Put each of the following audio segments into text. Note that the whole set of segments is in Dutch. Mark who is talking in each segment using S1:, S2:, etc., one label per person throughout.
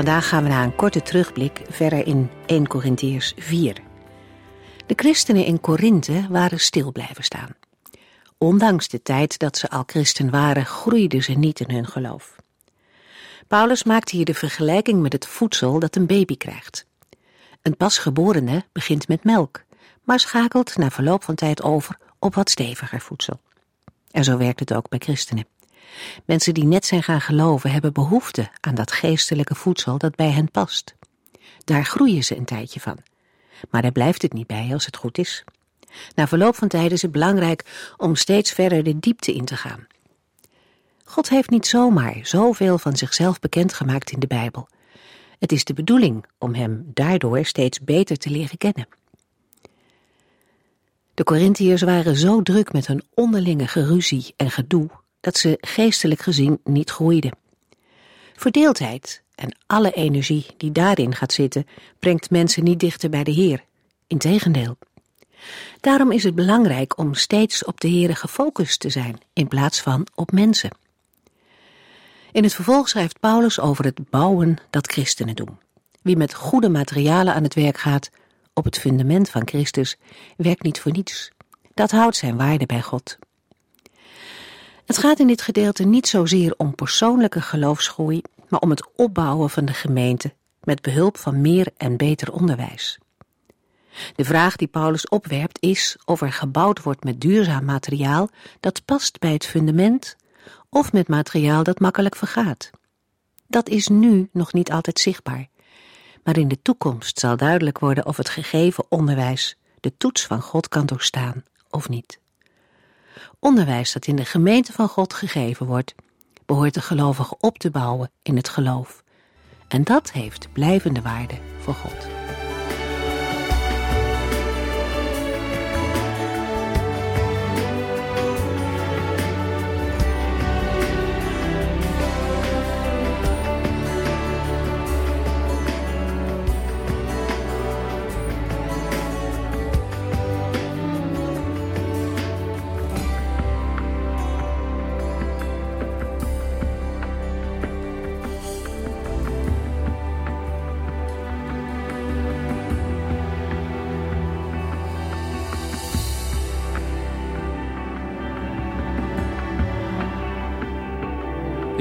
S1: Vandaag gaan we naar een korte terugblik verder in 1 Corinthiërs 4. De christenen in Korinthe waren stil blijven staan. Ondanks de tijd dat ze al christen waren, groeiden ze niet in hun geloof. Paulus maakt hier de vergelijking met het voedsel dat een baby krijgt. Een pasgeborene begint met melk, maar schakelt na verloop van tijd over op wat steviger voedsel. En zo werkt het ook bij christenen. Mensen die net zijn gaan geloven hebben behoefte aan dat geestelijke voedsel dat bij hen past. Daar groeien ze een tijdje van. Maar daar blijft het niet bij als het goed is. Na verloop van tijd is het belangrijk om steeds verder de diepte in te gaan. God heeft niet zomaar zoveel van zichzelf bekendgemaakt in de Bijbel. Het is de bedoeling om hem daardoor steeds beter te leren kennen. De Corinthiërs waren zo druk met hun onderlinge geruzie en gedoe dat ze geestelijk gezien niet groeiden. Verdeeldheid en alle energie die daarin gaat zitten, brengt mensen niet dichter bij de Heer. Integendeel. Daarom is het belangrijk om steeds op de Heer gefocust te zijn, in plaats van op mensen. In het vervolg schrijft Paulus over het bouwen dat christenen doen. Wie met goede materialen aan het werk gaat, op het fundament van Christus, werkt niet voor niets. Dat houdt zijn waarde bij God. Het gaat in dit gedeelte niet zozeer om persoonlijke geloofsgroei, maar om het opbouwen van de gemeente met behulp van meer en beter onderwijs. De vraag die Paulus opwerpt is of er gebouwd wordt met duurzaam materiaal dat past bij het fundament of met materiaal dat makkelijk vergaat. Dat is nu nog niet altijd zichtbaar, maar in de toekomst zal duidelijk worden of het gegeven onderwijs de toets van God kan doorstaan of niet. Onderwijs dat in de gemeente van God gegeven wordt, behoort de gelovige op te bouwen in het geloof. En dat heeft blijvende waarde voor God.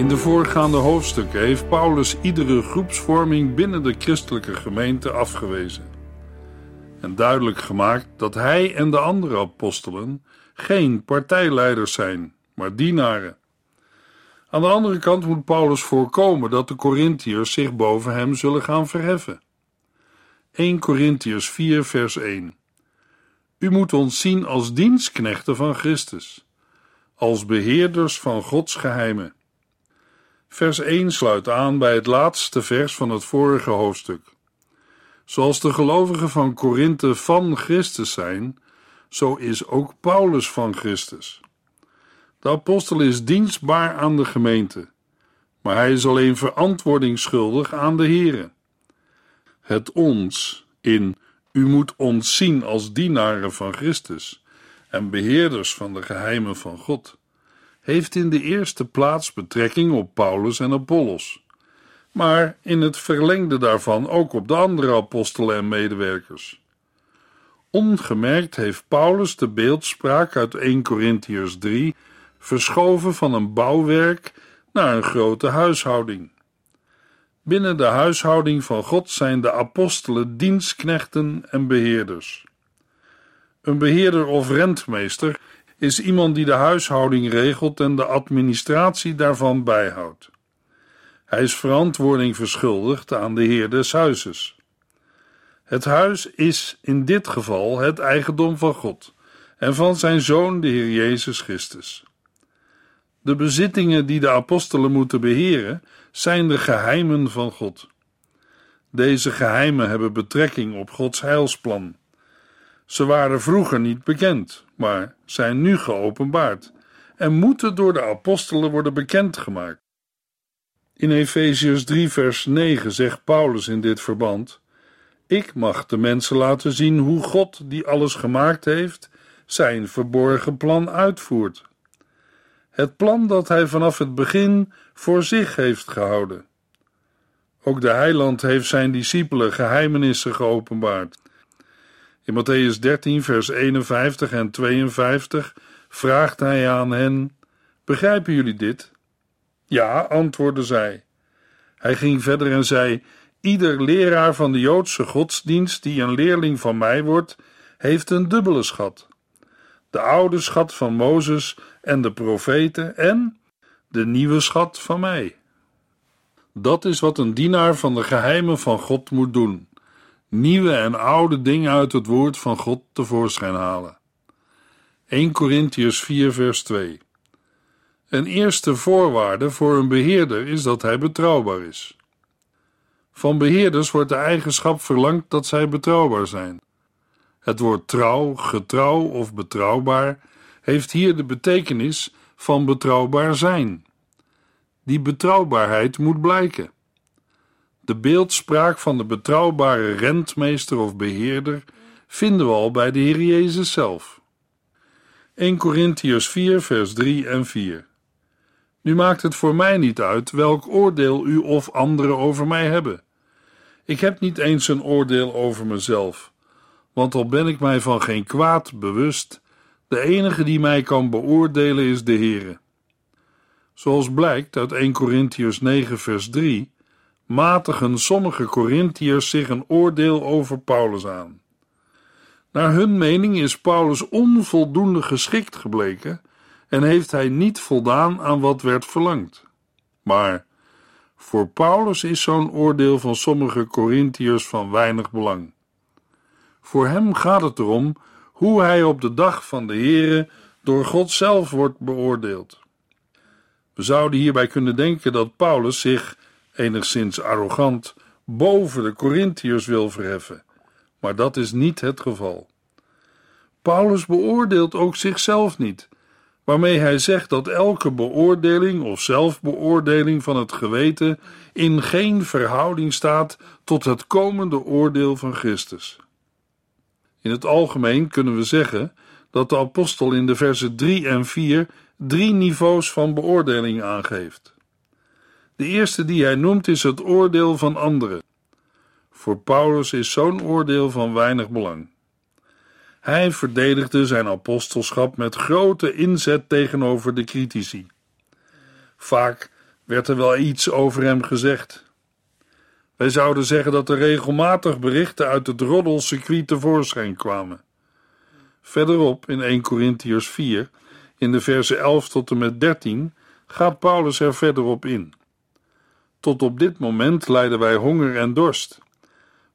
S2: De voorgaande hoofdstukken heeft Paulus iedere groepsvorming binnen de christelijke gemeente afgewezen. En duidelijk gemaakt dat hij en de andere apostelen geen partijleiders zijn, maar dienaren. Aan de andere kant moet Paulus voorkomen dat de Corinthiërs zich boven hem zullen gaan verheffen. 1 Corinthiërs 4 vers 1 U moet ons zien als dienstknechten van Christus, als beheerders van Gods geheimen. Vers 1 sluit aan bij het laatste vers van het vorige hoofdstuk. Zoals de gelovigen van Korinthe van Christus zijn, zo is ook Paulus van Christus. De apostel is dienstbaar aan de gemeente, maar hij is alleen verantwoording schuldig aan de Here. Het ons in u moet ons zien als dienaren van Christus en beheerders van de geheimen van God heeft in de eerste plaats betrekking op Paulus en Apollos, maar in het verlengde daarvan ook op de andere apostelen en medewerkers. Ongemerkt heeft Paulus de beeldspraak uit 1 Corinthiërs 3 verschoven van een bouwwerk naar een grote huishouding. Binnen de huishouding van God zijn de apostelen dienstknechten en beheerders. Een beheerder of rentmeester is iemand die de huishouding regelt en de administratie daarvan bijhoudt. Hij is verantwoording verschuldigd aan de heer des huizes. Het huis is in dit geval het eigendom van God en van zijn zoon, de Heer Jezus Christus. De bezittingen die de apostelen moeten beheren, zijn de geheimen van God. Deze geheimen hebben betrekking op Gods heilsplan. Ze waren vroeger niet bekend, maar zijn nu geopenbaard en moeten door de apostelen worden bekendgemaakt. In Efeziërs 3, vers 9 zegt Paulus in dit verband: Ik mag de mensen laten zien hoe God, die alles gemaakt heeft, zijn verborgen plan uitvoert. Het plan dat hij vanaf het begin voor zich heeft gehouden. Ook de heiland heeft zijn discipelen geheimenissen geopenbaard. In Matthäus 13, vers 51 en 52 vraagt hij aan hen: Begrijpen jullie dit? Ja, antwoordden zij. Hij ging verder en zei: Ieder leraar van de Joodse godsdienst die een leerling van mij wordt, heeft een dubbele schat. De oude schat van Mozes en de profeten en de nieuwe schat van mij. Dat is wat een dienaar van de geheimen van God moet doen: nieuwe en oude dingen uit het woord van God tevoorschijn halen. 1 Corinthians 4, vers 2. Een eerste voorwaarde voor een beheerder is dat hij betrouwbaar is. Van beheerders wordt de eigenschap verlangd dat zij betrouwbaar zijn. Het woord trouw, getrouw of betrouwbaar heeft hier de betekenis van betrouwbaar zijn. Die betrouwbaarheid moet blijken. De beeldspraak van de betrouwbare rentmeester of beheerder vinden we al bij de Heer Jezus zelf. 1 Corinthians 4, vers 3 en 4. Nu maakt het voor mij niet uit welk oordeel u of anderen over mij hebben. Ik heb niet eens een oordeel over mezelf, want al ben ik mij van geen kwaad bewust, de enige die mij kan beoordelen is de Heere. Zoals blijkt uit 1 Corinthians 9 vers 3, matigen sommige Corinthiërs zich een oordeel over Paulus aan. Naar hun mening is Paulus onvoldoende geschikt gebleken en heeft hij niet voldaan aan wat werd verlangd. Maar voor Paulus is zo'n oordeel van sommige Corinthiërs van weinig belang. Voor hem gaat het erom hoe hij op de dag van de Here door God zelf wordt beoordeeld. We zouden hierbij kunnen denken dat Paulus zich, enigszins arrogant, boven de Corinthiërs wil verheffen, maar dat is niet het geval. Paulus beoordeelt ook zichzelf niet, waarmee hij zegt dat elke beoordeling of zelfbeoordeling van het geweten in geen verhouding staat tot het komende oordeel van Christus. In het algemeen kunnen we zeggen dat de apostel in de versen 3 en 4 drie niveaus van beoordeling aangeeft. De eerste die hij noemt is het oordeel van anderen. Voor Paulus is zo'n oordeel van weinig belang. Hij verdedigde zijn apostelschap met grote inzet tegenover de critici. Vaak werd er wel iets over hem gezegd. Wij zouden zeggen dat er regelmatig berichten uit het roddelcircuit tevoorschijn kwamen. Verderop in 1 Corinthians 4, in de versen 11 tot en met 13, gaat Paulus er verder op in. Tot op dit moment lijden wij honger en dorst.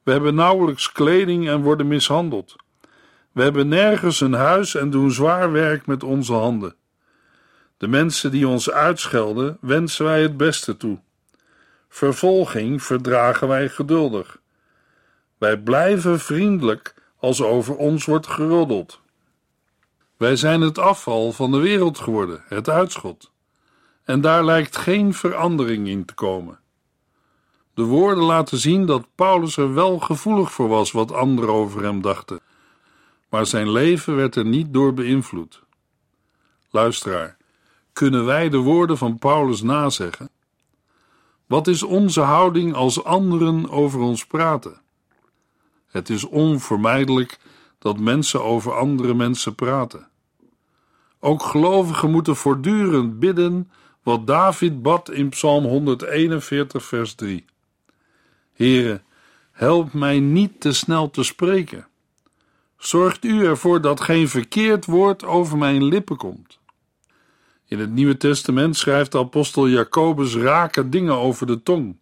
S2: We hebben nauwelijks kleding en worden mishandeld. We hebben nergens een huis en doen zwaar werk met onze handen. De mensen die ons uitschelden, wensen wij het beste toe. Vervolging verdragen wij geduldig. Wij blijven vriendelijk als over ons wordt geroddeld. Wij zijn het afval van de wereld geworden, het uitschot. En daar lijkt geen verandering in te komen. De woorden laten zien dat Paulus er wel gevoelig voor was wat anderen over hem dachten maar zijn leven werd er niet door beïnvloed. Luisteraar, kunnen wij de woorden van Paulus nazeggen? Wat is onze houding als anderen over ons praten? Het is onvermijdelijk dat mensen over andere mensen praten. Ook gelovigen moeten voortdurend bidden wat David bad in Psalm 141, vers 3. Heere, help mij niet te snel te spreken Zorgt u ervoor dat geen verkeerd woord over mijn lippen komt. In het Nieuwe Testament schrijft de apostel Jacobus rake dingen over de tong.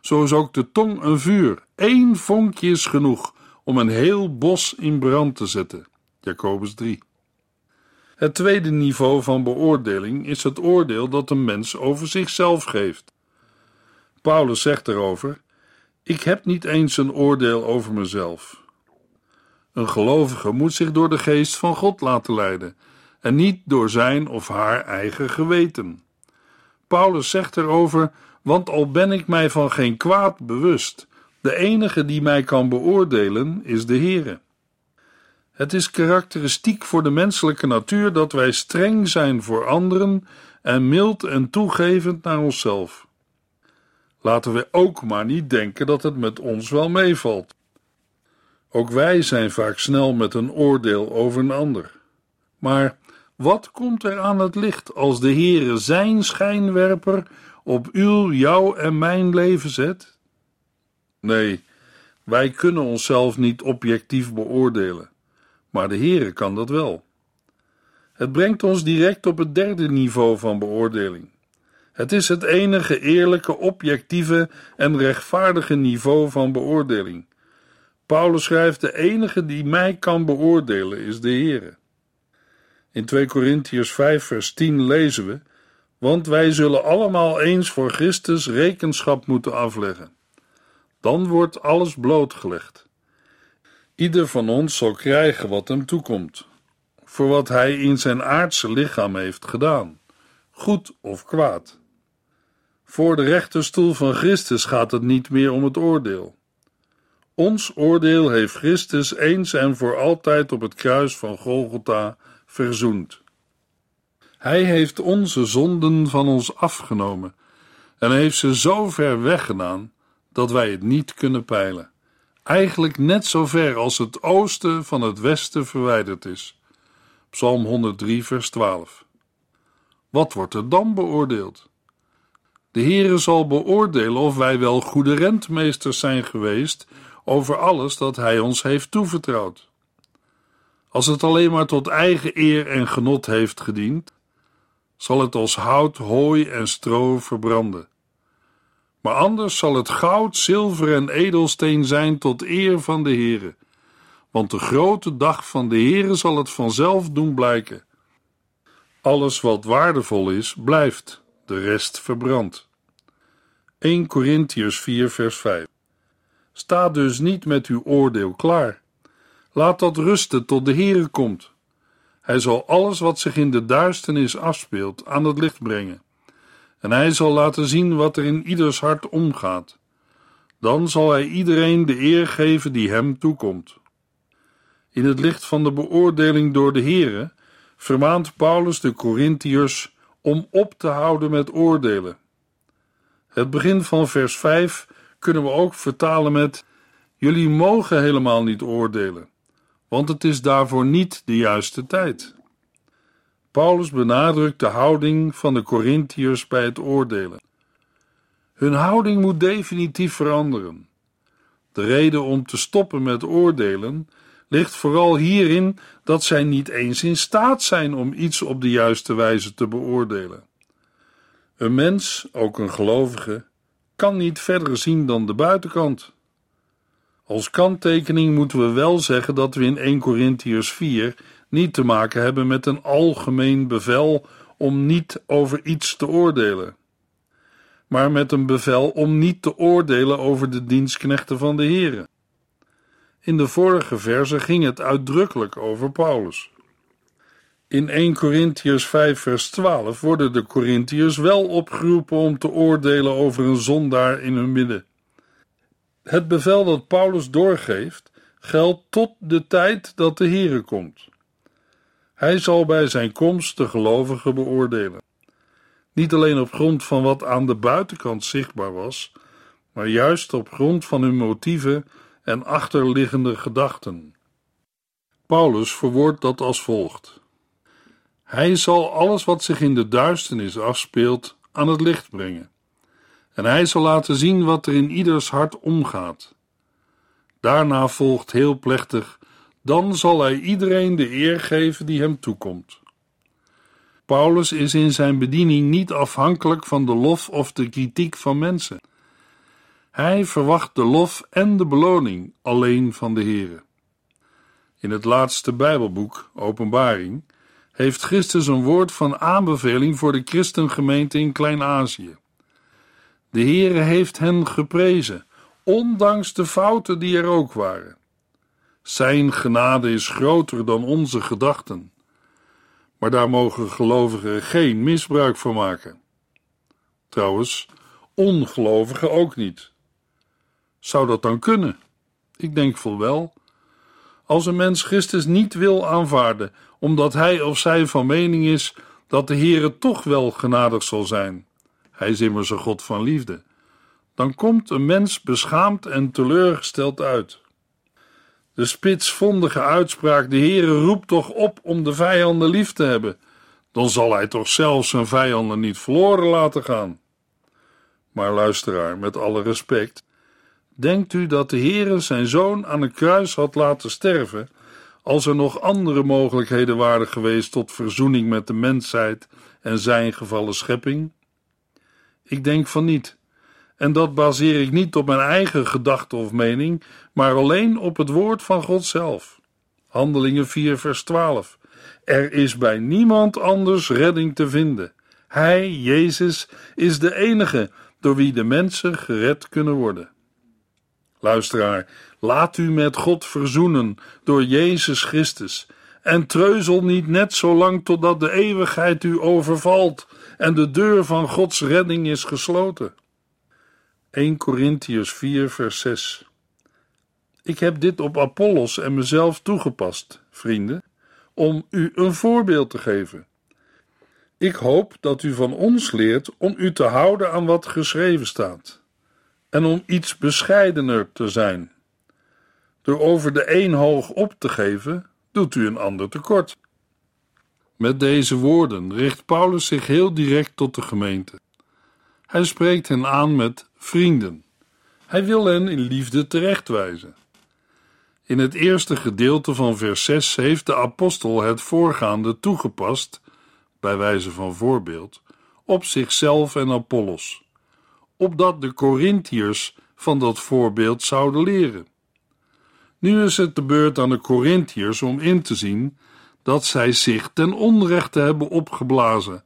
S2: Zo is ook de tong een vuur. Eén vonkje is genoeg om een heel bos in brand te zetten. Jacobus 3. Het tweede niveau van beoordeling is het oordeel dat een mens over zichzelf geeft. Paulus zegt erover: Ik heb niet eens een oordeel over mezelf. Een gelovige moet zich door de geest van God laten leiden en niet door zijn of haar eigen geweten. Paulus zegt erover: Want al ben ik mij van geen kwaad bewust, de enige die mij kan beoordelen is de Heere. Het is karakteristiek voor de menselijke natuur dat wij streng zijn voor anderen en mild en toegevend naar onszelf. Laten we ook maar niet denken dat het met ons wel meevalt. Ook wij zijn vaak snel met een oordeel over een ander. Maar wat komt er aan het licht als de Heere zijn schijnwerper op uw, jouw en mijn leven zet? Nee, wij kunnen onszelf niet objectief beoordelen, maar de Heere kan dat wel. Het brengt ons direct op het derde niveau van beoordeling. Het is het enige eerlijke, objectieve en rechtvaardige niveau van beoordeling. Paulus schrijft: De enige die mij kan beoordelen is de Heere. In 2 Korintiërs 5, vers 10 lezen we: Want wij zullen allemaal eens voor Christus rekenschap moeten afleggen. Dan wordt alles blootgelegd. Ieder van ons zal krijgen wat hem toekomt, voor wat hij in zijn aardse lichaam heeft gedaan, goed of kwaad. Voor de rechterstoel van Christus gaat het niet meer om het oordeel. Ons oordeel heeft Christus eens en voor altijd op het kruis van Golgotha verzoend. Hij heeft onze zonden van ons afgenomen en heeft ze zo ver weggedaan dat wij het niet kunnen peilen. Eigenlijk net zo ver als het oosten van het westen verwijderd is. Psalm 103, vers 12. Wat wordt er dan beoordeeld? De Heere zal beoordelen of wij wel goede rentmeesters zijn geweest over alles dat Hij ons heeft toevertrouwd. Als het alleen maar tot eigen eer en genot heeft gediend, zal het als hout, hooi en stro verbranden. Maar anders zal het goud, zilver en edelsteen zijn tot eer van de Heere, want de grote dag van de Heere zal het vanzelf doen blijken. Alles wat waardevol is, blijft, de rest verbrandt. 1 Corinthiërs 4 vers 5 Sta dus niet met uw oordeel klaar Laat dat rusten tot de Heere komt. Hij zal alles wat zich in de duisternis afspeelt aan het licht brengen. En hij zal laten zien wat er in ieders hart omgaat. Dan zal hij iedereen de eer geven die hem toekomt. In het licht van de beoordeling door de Heere vermaant Paulus de Corinthiërs om op te houden met oordelen. Het begin van vers 5 kunnen we ook vertalen met: Jullie mogen helemaal niet oordelen want het is daarvoor niet de juiste tijd. Paulus benadrukt de houding van de Corinthiërs bij het oordelen. Hun houding moet definitief veranderen. De reden om te stoppen met oordelen ligt vooral hierin dat zij niet eens in staat zijn om iets op de juiste wijze te beoordelen. Een mens, ook een gelovige, kan niet verder zien dan de buitenkant. Als kanttekening moeten we wel zeggen dat we in 1 Corinthiërs 4 niet te maken hebben met een algemeen bevel om niet over iets te oordelen, maar met een bevel om niet te oordelen over de dienstknechten van de Here. In de vorige verse ging het uitdrukkelijk over Paulus. In 1 Corinthiërs 5 vers 12 worden de Corinthiërs wel opgeroepen om te oordelen over een zondaar in hun midden. Het bevel dat Paulus doorgeeft geldt tot de tijd dat de Here komt. Hij zal bij zijn komst de gelovigen beoordelen. Niet alleen op grond van wat aan de buitenkant zichtbaar was, maar juist op grond van hun motieven en achterliggende gedachten. Paulus verwoordt dat als volgt: Hij zal alles wat zich in de duisternis afspeelt aan het licht brengen en hij zal laten zien wat er in ieders hart omgaat. Daarna volgt heel plechtig: dan zal hij iedereen de eer geven die hem toekomt. Paulus is in zijn bediening niet afhankelijk van de lof of de kritiek van mensen. Hij verwacht de lof en de beloning alleen van de Heere. In het laatste Bijbelboek, Openbaring, heeft Christus een woord van aanbeveling voor de christengemeente in Klein-Azië. De Heere heeft hen geprezen, ondanks de fouten die er ook waren. Zijn genade is groter dan onze gedachten, maar daar mogen gelovigen geen misbruik van maken. Trouwens, ongelovigen ook niet. Zou dat dan kunnen? Ik denk vol wel. Als een mens Christus niet wil aanvaarden, omdat hij of zij van mening is dat de Heere toch wel genadig zal zijn, hij is immers een God van liefde, dan komt een mens beschaamd en teleurgesteld uit. De spitsvondige uitspraak: De Heere roept toch op om de vijanden lief te hebben, dan zal hij toch zelfs zijn vijanden niet verloren laten gaan. Maar luisteraar, met alle respect, denkt u dat de Heere zijn zoon aan een kruis had laten sterven, als er nog andere mogelijkheden waren geweest tot verzoening met de mensheid en zijn gevallen schepping? Ik denk van niet. En dat baseer ik niet op mijn eigen gedachte of mening, maar alleen op het woord van God zelf. Handelingen 4, vers 12. Er is bij niemand anders redding te vinden. Hij, Jezus, is de enige door wie de mensen gered kunnen worden. Luisteraar, laat u met God verzoenen door Jezus Christus en treuzel niet net zo lang totdat de eeuwigheid u overvalt en de deur van Gods redding is gesloten. 1 Corinthians 4, vers 6. Ik heb dit op Apollos en mezelf toegepast, vrienden, om u een voorbeeld te geven. Ik hoop dat u van ons leert om u te houden aan wat geschreven staat en om iets bescheidener te zijn. Door over de een hoog op te geven, doet u een ander tekort. Met deze woorden richt Paulus zich heel direct tot de gemeente. Hij spreekt hen aan met vrienden. Hij wil hen in liefde terechtwijzen. In het eerste gedeelte van vers 6 heeft de apostel het voorgaande toegepast, bij wijze van voorbeeld, op zichzelf en Apollos, opdat de Corinthiërs van dat voorbeeld zouden leren. Nu is het de beurt aan de Corinthiërs om in te zien dat zij zich ten onrechte hebben opgeblazen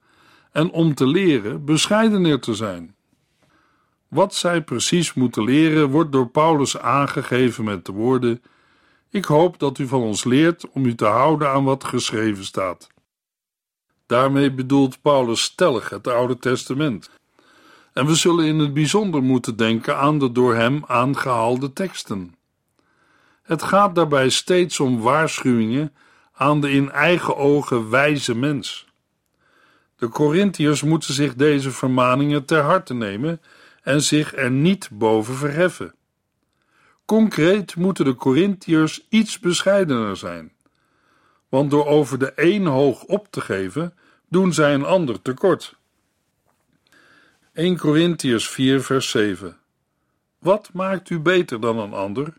S2: en om te leren bescheidener te zijn. Wat zij precies moeten leren wordt door Paulus aangegeven met de woorden: Ik hoop dat u van ons leert om u te houden aan wat geschreven staat. Daarmee bedoelt Paulus stellig het Oude Testament. En we zullen in het bijzonder moeten denken aan de door hem aangehaalde teksten. Het gaat daarbij steeds om waarschuwingen aan de in eigen ogen wijze mens. De Corinthiërs moeten zich deze vermaningen ter harte nemen en zich er niet boven verheffen. Concreet moeten de Corinthiërs iets bescheidener zijn, want door over de een hoog op te geven, doen zij een ander tekort. 1 Corinthiërs 4 vers 7 Wat maakt u beter dan een ander?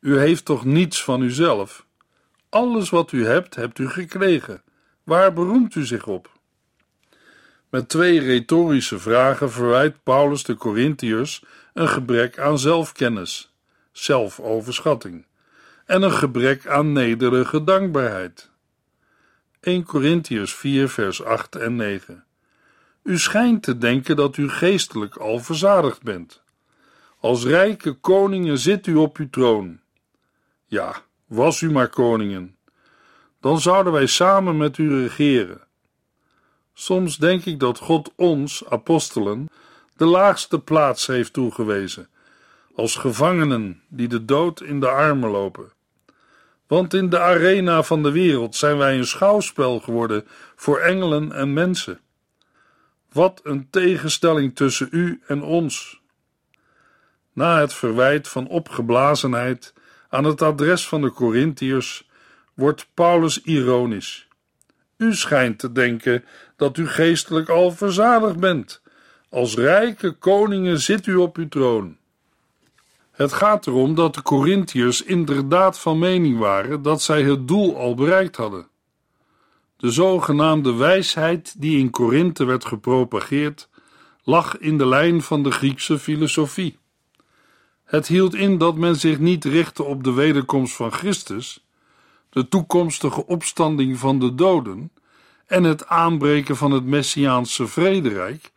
S2: U heeft toch niets van uzelf? Alles wat u hebt, hebt u gekregen. Waar beroemt u zich op? Met twee retorische vragen verwijt Paulus de Corinthiërs een gebrek aan zelfkennis, zelfoverschatting en een gebrek aan nederige dankbaarheid. 1 Corinthiërs 4 vers 8 en 9 U schijnt te denken dat u geestelijk al verzadigd bent. Als rijke koningen zit u op uw troon. Ja, was u maar koningen. Dan zouden wij samen met u regeren. Soms denk ik dat God ons, apostelen, de laagste plaats heeft toegewezen, als gevangenen die de dood in de armen lopen. Want in de arena van de wereld zijn wij een schouwspel geworden voor engelen en mensen. Wat een tegenstelling tussen u en ons. Na het verwijt van opgeblazenheid aan het adres van de Corinthiërs wordt Paulus ironisch. U schijnt te denken dat u geestelijk al verzadigd bent. Als rijke koningen zit u op uw troon. Het gaat erom dat de Corinthiërs inderdaad van mening waren dat zij het doel al bereikt hadden. De zogenaamde wijsheid die in Korinthe werd gepropageerd, lag in de lijn van de Griekse filosofie. Het hield in dat men zich niet richtte op de wederkomst van Christus, de toekomstige opstanding van de doden en het aanbreken van het Messiaanse vrederijk,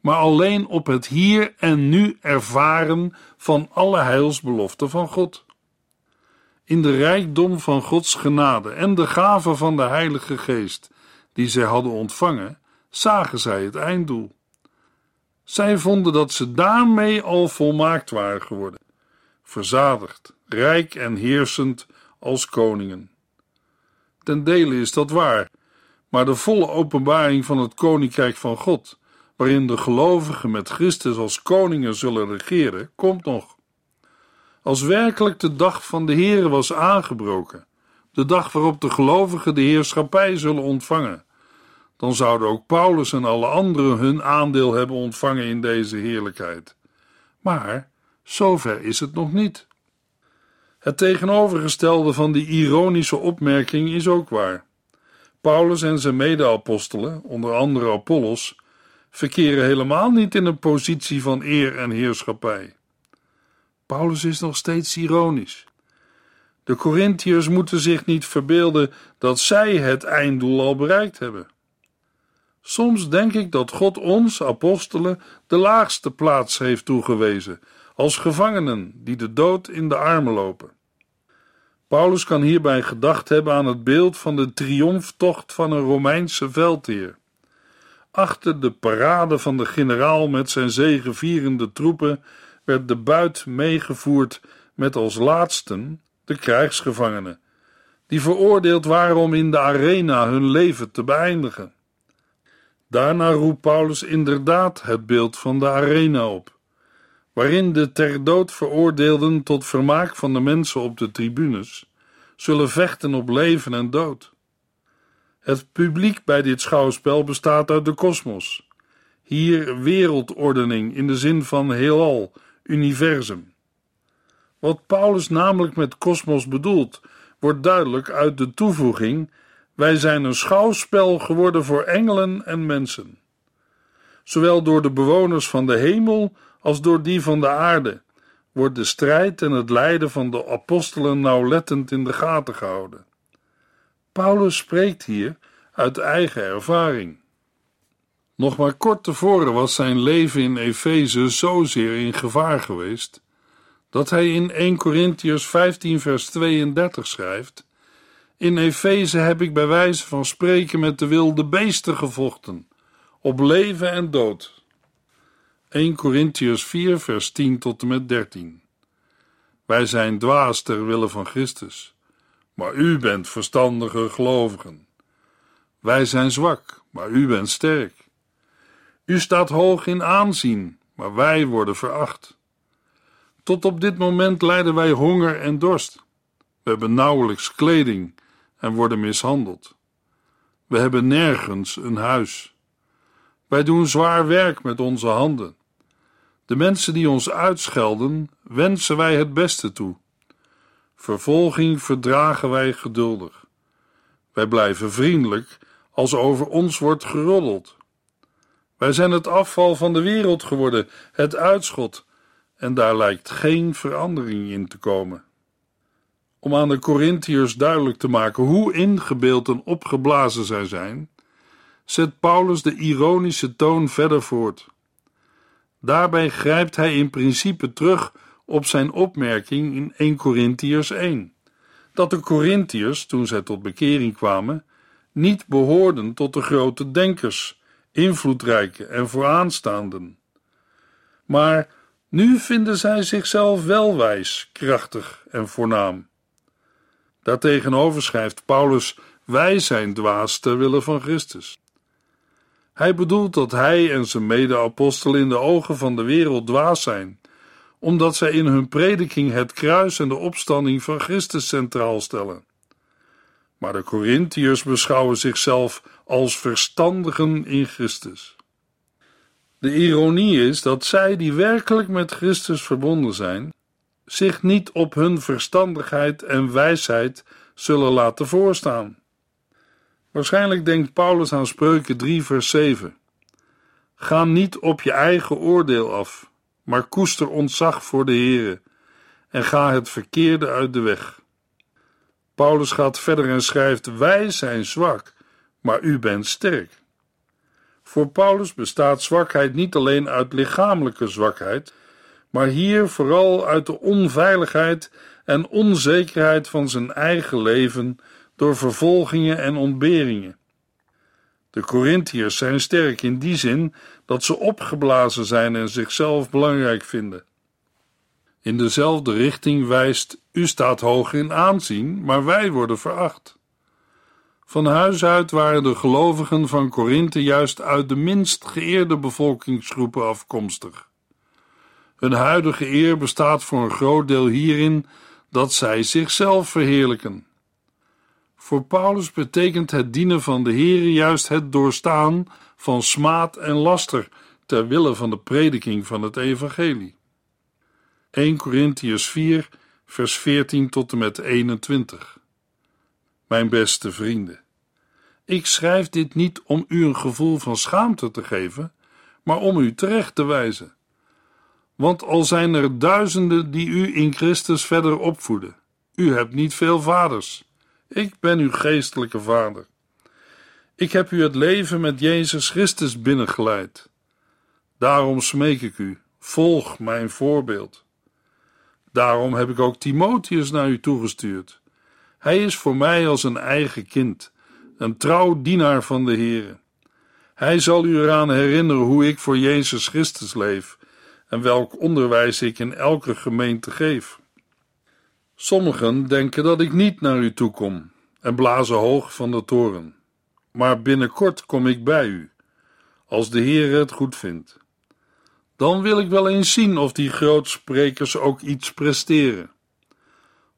S2: maar alleen op het hier en nu ervaren van alle heilsbeloften van God. In de rijkdom van Gods genade en de gave van de Heilige Geest die zij hadden ontvangen, zagen zij het einddoel. Zij vonden dat ze daarmee al volmaakt waren geworden, verzadigd, rijk en heersend als koningen. Ten dele is dat waar, maar de volle openbaring van het koninkrijk van God, waarin de gelovigen met Christus als koningen zullen regeren, komt nog. Als werkelijk de dag van de Heere was aangebroken, de dag waarop de gelovigen de heerschappij zullen ontvangen, dan zouden ook Paulus en alle anderen hun aandeel hebben ontvangen in deze heerlijkheid. Maar zover is het nog niet. Het tegenovergestelde van die ironische opmerking is ook waar. Paulus en zijn mede-apostelen, onder andere Apollos, verkeren helemaal niet in een positie van eer en heerschappij. Paulus is nog steeds ironisch. De Corinthiërs moeten zich niet verbeelden dat zij het einddoel al bereikt hebben. Soms denk ik dat God ons, apostelen, de laagste plaats heeft toegewezen, als gevangenen die de dood in de armen lopen. Paulus kan hierbij gedacht hebben aan het beeld van de triomftocht van een Romeinse veldheer. Achter de parade van de generaal met zijn zegevierende troepen werd de buit meegevoerd met als laatsten de krijgsgevangenen, die veroordeeld waren om in de arena hun leven te beëindigen. Daarna roept Paulus inderdaad het beeld van de arena op, waarin de ter dood veroordeelden tot vermaak van de mensen op de tribunes zullen vechten op leven en dood. Het publiek bij dit schouwspel bestaat uit de kosmos. Hier wereldordening in de zin van heelal, universum. Wat Paulus namelijk met kosmos bedoelt, wordt duidelijk uit de toevoeging wij zijn een schouwspel geworden voor engelen en mensen. Zowel door de bewoners van de hemel als door die van de aarde wordt de strijd en het lijden van de apostelen nauwlettend in de gaten gehouden. Paulus spreekt hier uit eigen ervaring. Nog maar kort tevoren was zijn leven in Efeze zozeer in gevaar geweest dat hij in 1 Corinthians 15 vers 32 schrijft in Efeze heb ik bij wijze van spreken met de wilde beesten gevochten, op leven en dood. 1 Corinthians 4, vers 10 tot en met 13. Wij zijn dwaas ter wille van Christus, maar u bent verstandige gelovigen. Wij zijn zwak, maar u bent sterk. U staat hoog in aanzien, maar wij worden veracht. Tot op dit moment lijden wij honger en dorst. We hebben nauwelijks kleding en worden mishandeld. We hebben nergens een huis. Wij doen zwaar werk met onze handen. De mensen die ons uitschelden, wensen wij het beste toe. Vervolging verdragen wij geduldig. Wij blijven vriendelijk als over ons wordt geroddeld. Wij zijn het afval van de wereld geworden, het uitschot, en daar lijkt geen verandering in te komen. Om aan de Corinthiërs duidelijk te maken hoe ingebeeld en opgeblazen zij zijn, zet Paulus de ironische toon verder voort. Daarbij grijpt hij in principe terug op zijn opmerking in 1 Corinthiërs 1, dat de Corinthiërs, toen zij tot bekering kwamen, niet behoorden tot de grote denkers, invloedrijke en vooraanstaanden. Maar nu vinden zij zichzelf wel wijs, krachtig en voornaam. Daartegenover schrijft Paulus: Wij zijn dwaas ter wille van Christus. Hij bedoelt dat hij en zijn mede-apostelen in de ogen van de wereld dwaas zijn, omdat zij in hun prediking het kruis en de opstanding van Christus centraal stellen. Maar de Corinthiërs beschouwen zichzelf als verstandigen in Christus. De ironie is dat zij die werkelijk met Christus verbonden zijn, zich niet op hun verstandigheid en wijsheid zullen laten voorstaan. Waarschijnlijk denkt Paulus aan Spreuken 3, vers 7. Ga niet op je eigen oordeel af, maar koester ontzag voor de Heere en ga het verkeerde uit de weg. Paulus gaat verder en schrijft: Wij zijn zwak, maar u bent sterk. Voor Paulus bestaat zwakheid niet alleen uit lichamelijke zwakheid, maar hier vooral uit de onveiligheid en onzekerheid van zijn eigen leven door vervolgingen en ontberingen. De Corinthiërs zijn sterk in die zin dat ze opgeblazen zijn en zichzelf belangrijk vinden. In dezelfde richting wijst: U staat hoog in aanzien, maar wij worden veracht. Van huis uit waren de gelovigen van Korinthe juist uit de minst geëerde bevolkingsgroepen afkomstig. Hun huidige eer bestaat voor een groot deel hierin dat zij zichzelf verheerlijken. Voor Paulus betekent het dienen van de Here juist het doorstaan van smaad en laster ter wille van de prediking van het evangelie. 1 Corinthians 4 vers 14 tot en met 21 Mijn beste vrienden, ik schrijf dit niet om u een gevoel van schaamte te geven, maar om u terecht te wijzen. Want al zijn er duizenden die u in Christus verder opvoeden, u hebt niet veel vaders. Ik ben uw geestelijke vader. Ik heb u het leven met Jezus Christus binnengeleid. Daarom smeek ik u, volg mijn voorbeeld. Daarom heb ik ook Timotheus naar u toegestuurd. Hij is voor mij als een eigen kind, een trouw dienaar van de Heere. Hij zal u eraan herinneren hoe ik voor Jezus Christus leef en welk onderwijs ik in elke gemeente geef. Sommigen denken dat ik niet naar u toe kom en blazen hoog van de toren. Maar binnenkort kom ik bij u, als de Heer het goed vindt. Dan wil ik wel eens zien of die grootsprekers ook iets presteren.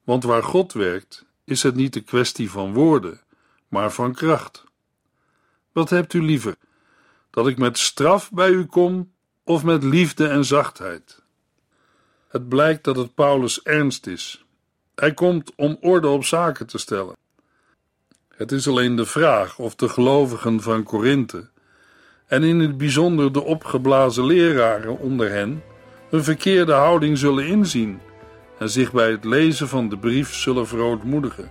S2: Want waar God werkt, is het niet een kwestie van woorden, maar van kracht. Wat hebt u liever? Dat ik met straf bij u kom of met liefde en zachtheid? Het blijkt dat het Paulus ernst is. Hij komt om orde op zaken te stellen. Het is alleen de vraag of de gelovigen van Korinthe, en in het bijzonder de opgeblazen leraren onder hen, hun verkeerde houding zullen inzien en zich bij het lezen van de brief zullen verootmoedigen.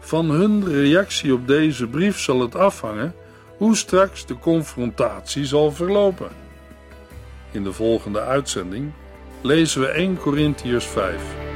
S2: Van hun reactie op deze brief zal het afhangen hoe straks de confrontatie zal verlopen. In de volgende uitzending lezen we 1 Corinthiërs 5.